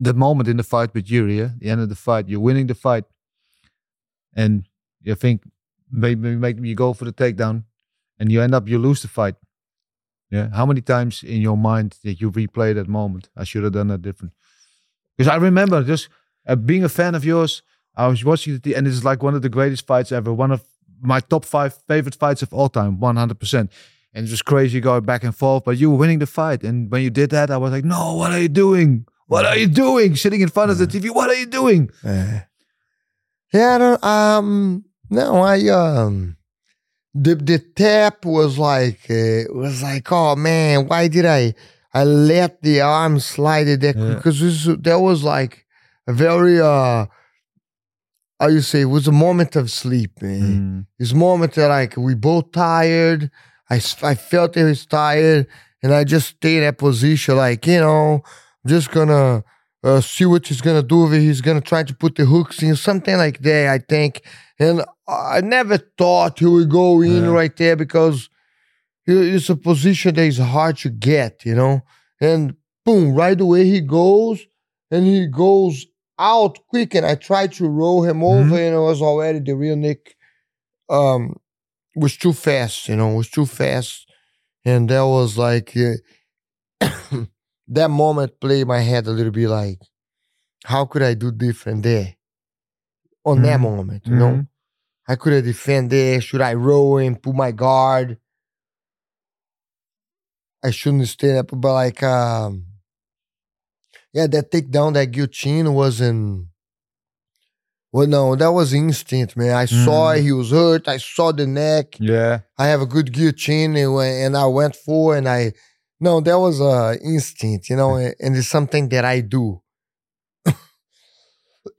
That moment in the fight with Jiri, yeah, the end of the fight, you're winning the fight, and you think maybe maybe you go for the takedown, and you end up you lose the fight. Yeah, how many times in your mind did you replay that moment? I should have done that different. Because I remember just uh, being a fan of yours. I was watching it, and it's like one of the greatest fights ever. One of my top five favorite fights of all time, one hundred percent and it was crazy going back and forth. But you were winning the fight, and when you did that, I was like, "No, what are you doing? What are you doing? Sitting in front of the TV, what are you doing?" Eh. Yeah, I don't, um, no, I um, the the tap was like uh, was like, oh man, why did I I let the arm slide it there because this, that was like a very uh, how you say it was a moment of sleep. Mm. this moment that like we both tired. I, I felt he was tired, and I just stayed in that position, like you know, I'm just gonna uh, see what he's gonna do. He's gonna try to put the hooks in, something like that. I think, and I never thought he would go in Yeah. right there because it's a position that is hard to get, you know. And boom, right away he goes, and he goes out quick, and I tried to roll him over, and it was already the rear naked. Um, was too fast, you know, was too fast. And that was like, uh, that moment played my head a little bit like, how could I do different there? On that Mhm. moment, you know? Mhm. I could have defended. Should I roll and put my guard? I shouldn't stand up, but like, um, yeah, that takedown, that guillotine wasn't. Well, no, that was instinct, man. I saw Mhm. he was hurt. I saw the neck. Yeah, I have a good guillotine, and, and I went for, and I, no, that was uh, instinct, you know, and, it's something that I do.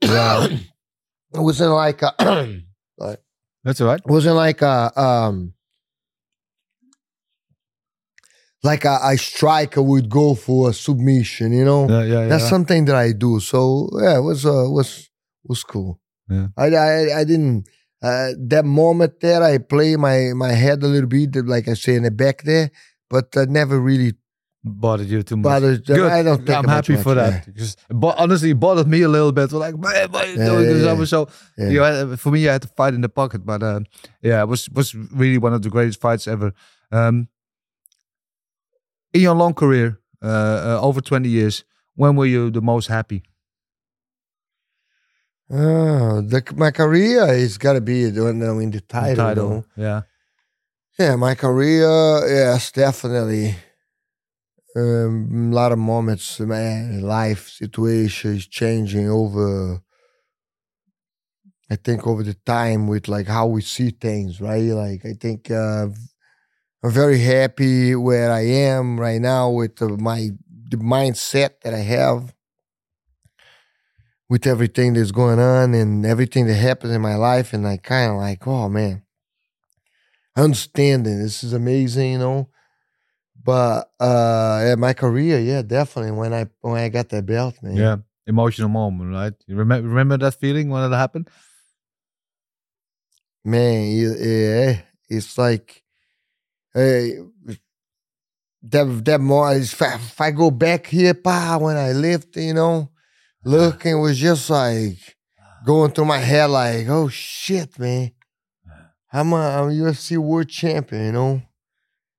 yeah, It wasn't like a, that's all right. It wasn't like a um like a, a striker would go for a submission, you know. Yeah, yeah, yeah. That's something that I do. So yeah, it was uh, was was cool. Yeah. I I, I didn't uh, that moment there I play my my head a little bit like I say in the back there, but I never really bothered you too much. Bothered- Good. I don't think I'm happy much, for that. yeah. But honestly, it bothered me a little bit. Like, man, why are you doing yeah? I yeah. was so, you know, for me, I had to fight in the pocket. But uh, yeah, it was was really one of the greatest fights ever. Um, in your long career, uh, uh, over 20 years, when were you the most happy? Oh, the, my career is got to be when I win the title. though. Yeah. Yeah, my career, yes, definitely. Um, a lot of moments, man, life situation is changing over. I think over the time with like how we see things, right? Like I think uh, I'm very happy where I am right now with the, my the mindset that I have, with everything that's going on and everything that happens in my life, and I kind of like, oh man, understanding this is amazing, you know. But uh yeah, my career, yeah, definitely when I when I got that belt, man. Yeah. Emotional moment, right? You remember remember that feeling when it happened? man, it- yeah, it's like, hey, that that more. If I, if I go back here, pa, when I lived, you know, looking was just like going through my head, like, oh shit, man, I'm a, I'm UFC world champion, you know.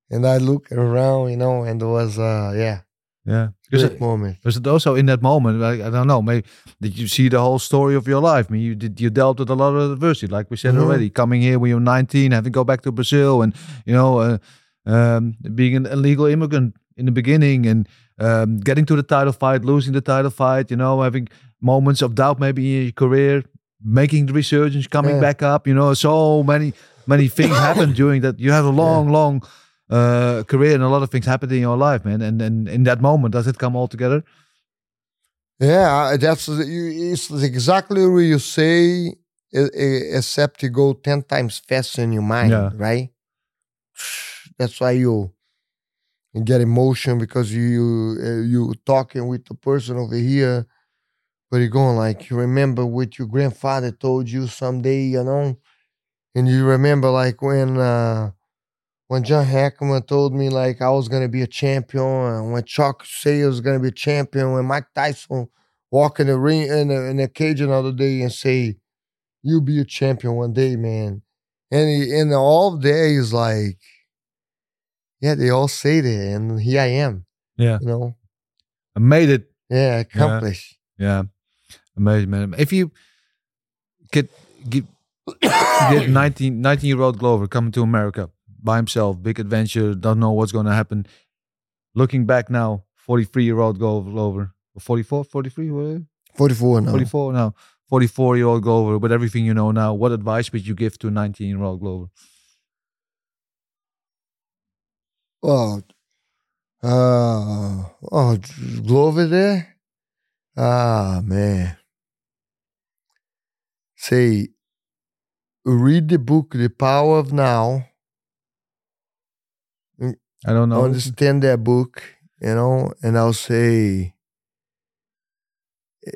And I look around, you know, and it was, uh, yeah, Yeah. Because great moment. Was it also in that moment? Like, I don't know. Maybe did you see the whole story of your life? I mean, you did. You dealt with a lot of adversity, like we said Mhm. already. Coming here when you're 19, having to go back to Brazil, and you know, uh, um, being an illegal immigrant in the beginning, and um, getting to the title fight, losing the title fight. You know, having moments of doubt maybe in your career, making the resurgence, coming Yeah. back up. You know, so many many things happened during that. You had a long, long uh, career, and a lot of things happened in your life, man. And and in that moment, does it come all together? Yeah, that's it's exactly what you say, except you go ten times faster in your mind, Yeah. right? That's why you you get emotion because you uh, you talking with the person over here, but you're going like you remember what your grandfather told you someday, you know, and you remember like when uh when John Hackleman told me like I was gonna be a champion, and when Chuck say I was gonna be a champion, when Mike Tyson walk in the ring in the, in the cage another day and say, "You'll be a champion one day, man," and he, and all day is like, yeah, they all say that, and here I am, Yeah. you know, I made it. yeah, accomplished. Yeah. Amazing, man. If you could get 19, 19 year old Glover coming to America by himself, big adventure, don't know what's going to happen. Looking back now, 43 year old Glover, 44, 43, what? Forty-four now. 44 now, 44 year old Glover, with everything you know now, what advice would you give to a 19 year old Glover? Oh, uh, oh, Glover there. Ah, man. Say, read the book, The Power of Now. I don't know. understand that book, you know, and I'll say,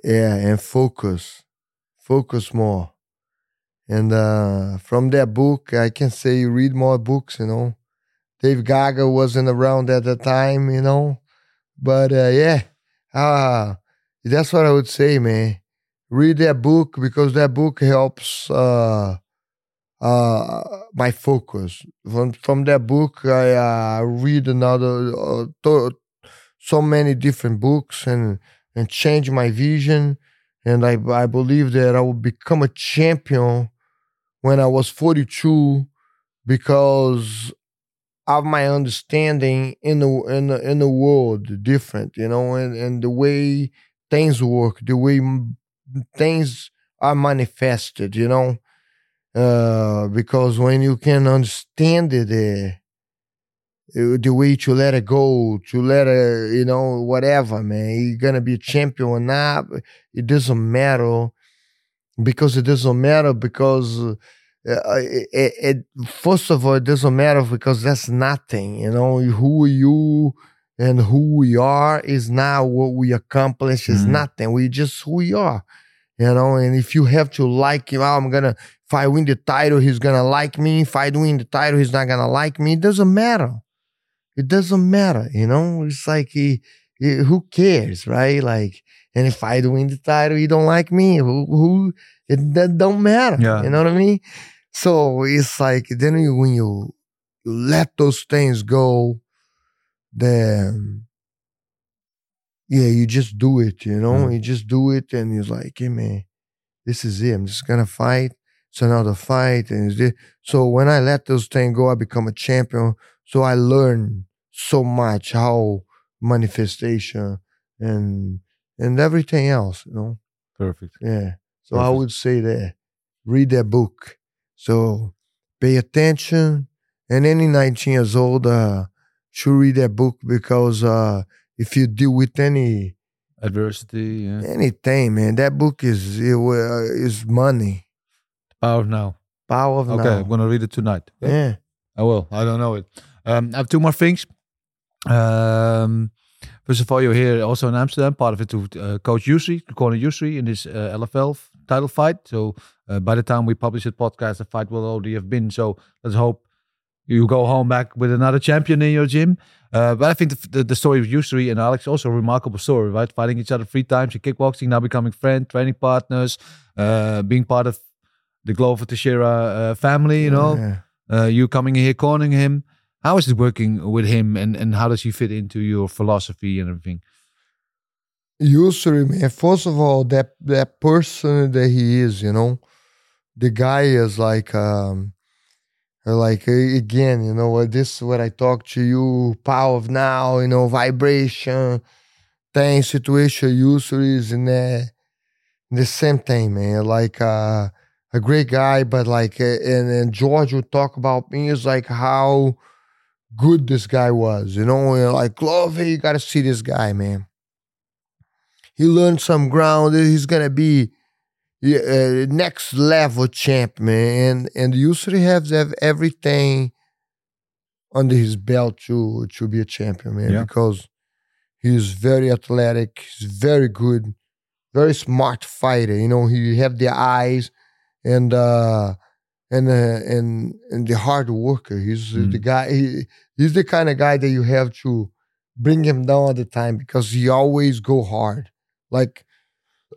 yeah, and focus, focus more. And uh, from that book, I can say you read more books, you know. Dave Gaga wasn't around at the time, you know, but uh, yeah, uh, that's what I would say, man. Read that book because that book helps uh, uh, my focus. From from that book, I uh, read another uh, so many different books and and change my vision. And I I believe that I will become a champion when I was 42 because of my understanding in the in the in the world different, you know, and, and the way things work, the way things are manifested, you know uh, because when you can understand it, uh, uh, the way to let it go, to let it, you know, whatever, man, you're gonna be a champion or not, it doesn't matter because it doesn't matter because. Uh, it, it, it first of all, it doesn't matter because that's nothing, you know. Who you and who we are is not what we accomplish. Is Mhm. nothing. We just who we are, you know. And if you have to like him, oh, I'm gonna if I win the title, he's gonna like me. If I win the title, he's not gonna like me. It doesn't matter. it doesn't matter, you know. It's like he, he who cares, right? Like, and if I win the title, he don't like me. Who who it that don't matter. Yeah. You know what I mean? So it's like then you, when you, you let those things go, then yeah, you just do it, you know, Mm. you just do it, and you're like, hey man, this is it. I'm just gonna fight. It's another fight, and so when I let those things go, I become a champion. So I learn so much how manifestation and and everything else, you know. Perfect. Yeah. So I would say that read that book. So pay attention. And any 19 years old uh, should read that book because uh, if you deal with any Adversity. Yeah. anything, man, that book is it, uh, is money. Power of now. Power of Okay, now. I'm gonna read it tonight. Yeah. I will. I don't know it. Um, I have two more things. Um, first of all, you're here also in Amsterdam, part of it to uh, coach Yousri, corner Yousri in his uh, LFL title fight. So uh, by the time we publish the podcast, the fight will already have been. So let's hope you go home back with another champion in your gym. Uh, but I think the, the, the story of Yousri and Alex also a remarkable story, right? Fighting each other three times in kickboxing, now becoming friends, training partners, uh, being part of the Glover Teixeira uh, family, you know Yeah. uh, you coming here cornering him. How is it working with him, and, and how does he fit into your philosophy and everything? Yousri man first of all that that person that he is you know the guy is like um like again you know this is what i talk to you power of now you know vibration thing situation Yousri is in the the same thing man like uh a great guy but like and and george would talk about me is like how good this guy was you know and like Glove, you gotta see this guy man he learned some ground. He's gonna be yeah, uh, next level champ, man. And and Yousri has have everything under his belt to to be a champion, man. Yeah. Because he's very athletic. He's very good, very smart fighter. You know, he have the eyes and uh and uh, and and the hard worker. He's Mm. the guy. He, he's the kind of guy that you have to bring him down all the time because he always go hard. Like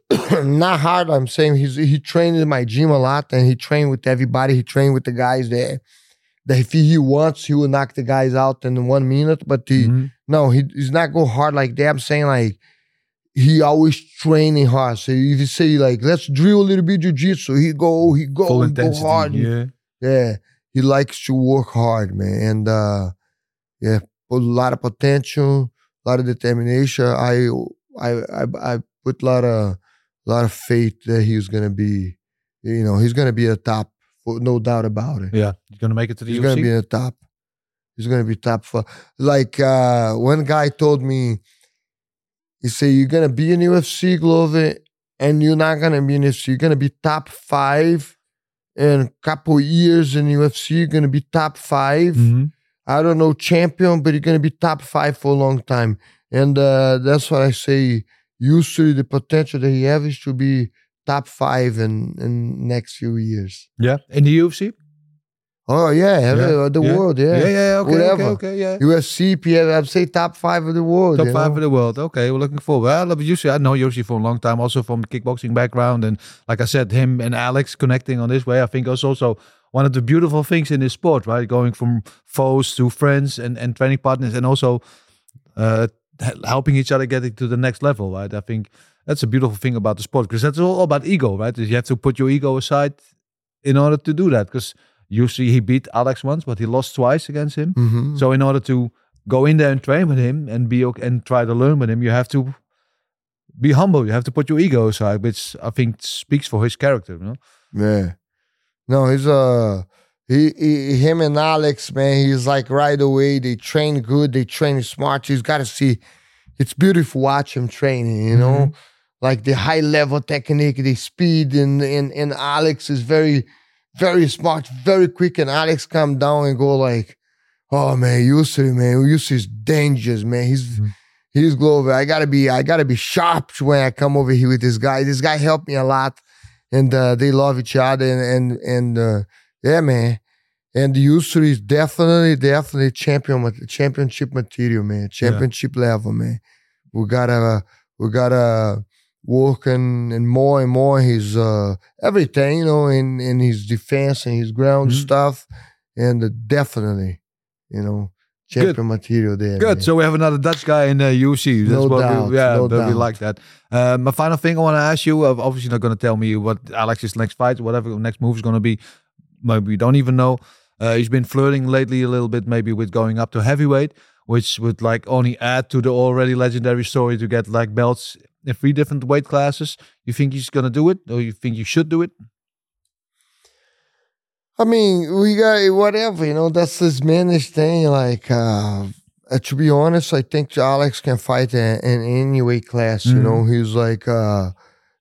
not hard. I'm saying he's he trained in my gym a lot and he trained with everybody. He trained with the guys there. That if he wants, he will knock the guys out in one minute. But he Mhm. no, he he's not go hard like that. I'm saying like he always training hard. So if you say like let's drill a little bit jujitsu, he go he go Full he go hard. Yeah. Yeah, he likes to work hard, man, and uh, yeah, put a lot of potential, a lot of determination. I I I, I put a lot of lot of faith that he's gonna be, you know, he's gonna be a top, no doubt about it. Yeah. He's gonna make it to the UFC. He's UFC. gonna be a top. He's gonna be top for like uh one guy told me, he said you're gonna be in UFC Glover and you're not gonna be in UFC. You're gonna be top five in a couple years in UFC. You're gonna be top 5 Mhm. I don't know champion, but you're gonna be top five for a long time. And uh that's what I say. Usually the potential that he has is to be top five in in next few years. Yeah. In the UFC. Oh yeah, Yeah, the yeah. world, yeah. Yeah. Yeah. Okay. Whatever. Okay. Okay. Yeah. UFC, PF, I'd say top five of the world. Top five know? of the world. Okay, we're looking forward. I love Yousri. I know Yousri for a long time, also from kickboxing background, and like I said, him and Alex connecting on this way. I think is also one of the beautiful things in this sport, right? Going from foes to friends and and training partners, and also uh, h- helping each other getting to the next level, right? I think that's a beautiful thing about the sport because that's all about ego, right? You have to put your ego aside in order to do that. Because usually he beat Alex once, but he lost twice against him. Mhm. So in order to go in there and train with him and be okay and try to learn with him, you have to be humble. You have to put your ego aside, which I think speaks for his character. You know? Yeah. No, he's uh he, he him and Alex, man, he's like right away. They train good, they train smart. He's gotta see it's beautiful watch him training, you know? Like the high level technique, the speed, and and and Alex is very, very smart, very quick. And Alex come down and go like, oh man, Yousri, man, Yousri is dangerous, man. He's he's global. I gotta be, I gotta be sharp when I come over here with this guy. This guy helped me a lot and uh, they love each other and and, and uh, yeah man and the history is definitely, definitely champion championship material, man. Championship level, man. We gotta, we gotta work and, and more and more his uh everything, you know, in in his defense and his ground Mhm. stuff, and uh, definitely, you know, champion material there. Good. man. So we have another Dutch guy in the UFC. That's No what doubt, we, yeah, no but we like that. Uh, my final thing I want to ask you. Uh, obviously, not going to tell me what Alex's next fight, whatever next move is going to be. Maybe we don't even know. Uh, he's been flirting lately a little bit, maybe with going up to heavyweight, which would like only add to the already legendary story to get like belts in three different weight classes. You think he's going to do it, or you think you should do it? I mean, we got whatever, you know, that's his managed thing. Like, uh, uh, to be honest, I think Alex can fight in, in any weight class. You Mhm. know, he's like, uh,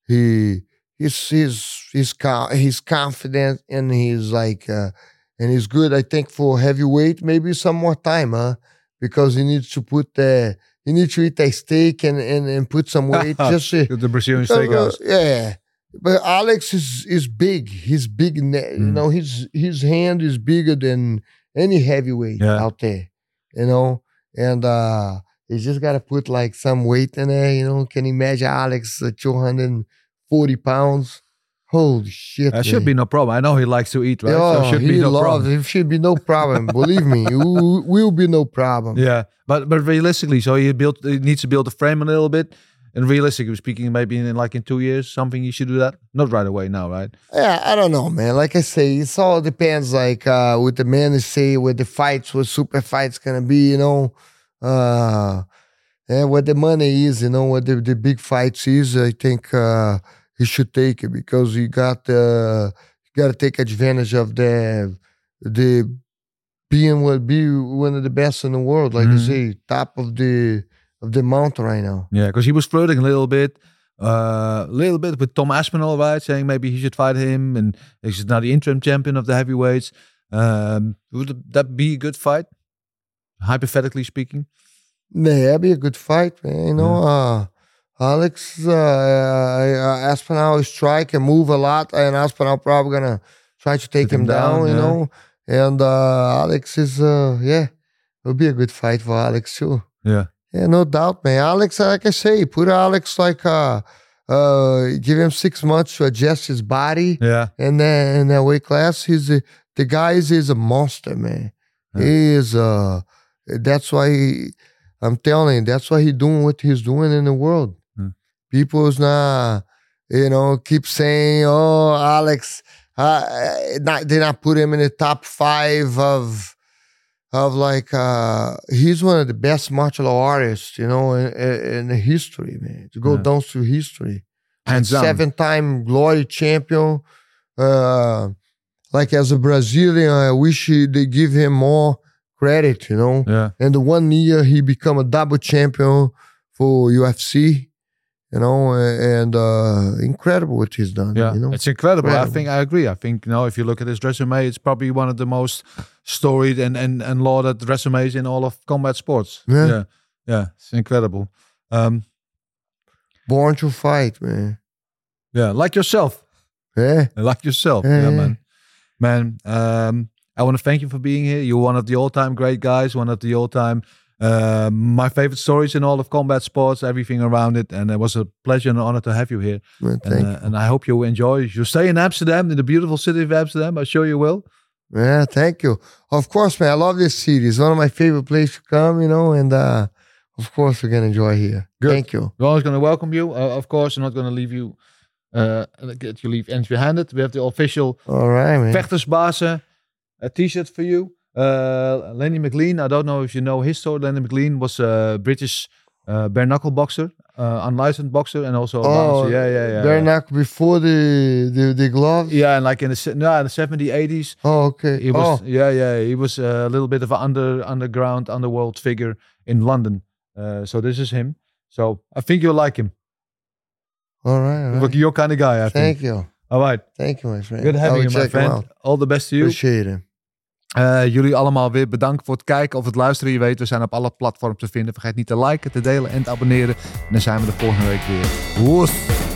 he, he's, he's, he's, he's confident and he's like, uh, and he's good. I think for heavyweight, maybe some more time, huh? Because he needs to put the, he needs to eat a steak and, and, and put some weight just the Brazilian uh, steakhouse. yeah. But Alex is is big. He's big. ne- You Mm. know, his his hand is bigger than any heavyweight Yeah. out there. You know, and uh you just gotta put like some weight in there. You know, can you imagine Alex at two hundred and forty pounds? Holy shit! That should be no problem. I know he likes to eat, right? Oh, so should he be no loves problem. it. Should be no problem. Believe me, it will, be no problem. Yeah, but but realistically, so he built he needs to build the frame a little bit. And realistically speaking, maybe in like in two years, something you should do that. Not right away now, right? Yeah, I don't know, man. Like I say, it's all depends. Like uh with the man say, with the fights, what super fights gonna be, you know. Uh yeah, what the money is, you know, what the, the big fights is. I think uh he should take it because you got uh you gotta take advantage of the the being what be one of the best in the world, like Mhm. you say, top of the of the mountain right now. Yeah, because he was flirting a little bit, uh, a little bit with Tom Aspinall, right? Saying maybe he should fight him, and he's now the interim champion of the heavyweights. Um, would that be a good fight? Hypothetically speaking, Yeah, that'd be a good fight, man. You know, uh, Alex uh, uh, Aspinall is strike and move a lot, and Aspinall probably gonna try to take Take him him down, down, you yeah. know. And uh, Alex is, uh, yeah, it'll be a good fight for Alex too. yeah, Yeah, no doubt, man. Alex, like I say, put Alex like uh, uh, give him six months to adjust his body yeah, and then in that weight class, he's a, the guy is, is a monster, man. Yeah. He is uh that's why he, I'm telling you, that's why he doing what he's doing in the world. People's not, you know, keep saying, "Oh, Alex," uh, not they not put him in the top five of of like uh he's one of the best martial artists, you know, in, in the history, man. To go Yeah. down through history hands seven time glory champion. Uh, like as a Brazilian, I wish he, they give him more credit, you know. Yeah, And the one year he become a double champion for UFC, you know, and uh, incredible what he's done. yeah, you know. it's incredible. I think I agree. I think you know if you look at his resume, it's probably one of the most storied and and and lauded resumes in all of combat sports. Yeah. yeah, yeah it's incredible. Um, Born to fight, man. yeah, like yourself. Yeah. like yourself. Yeah, Yeah, yeah. man. Man, um, I want to thank you for being here. You're one of the all-time great guys, one of the all-time uh, my favorite stories in all of combat sports, everything around it, and it was a pleasure and honor to have you here. man And, uh, and I hope you enjoy. You stay in Amsterdam, in the beautiful city of Amsterdam. I'm sure you will. Yeah, thank you. Of course, man. I love this city. It's one of my favorite places to come, you know, and uh, of course we're gonna enjoy here. Good. Thank you. We're always going to welcome you. Uh, of course, I'm not going to leave you. Uh, get you leave empty-handed. We have the official All right, man. Vechtersbazen, a t-shirt for you. Uh, Lenny McLean, I don't know if you know his story. Lenny McLean was a British uh, bare knuckle boxer, uh, unlicensed boxer, and also Oh. Yeah, yeah, yeah. Bare knuckle before the the, the gloves. Yeah, and like in the no, in the 70s, 80s, Oh, okay. he was oh, yeah, yeah, he was a little bit of an under underground underworld figure in London. Uh, so this is him. So I think you'll like him. all right. All right. Your kind of guy, I think. Thank you. All right. Thank you, my friend. Good having you, my friend. All the best to you. Appreciate it. Eh, jullie allemaal weer bedankt voor het kijken of het luisteren. Je weet, we zijn op alle platforms te vinden. Vergeet niet te liken, te delen en te abonneren. En dan zijn we de volgende week weer. Woes!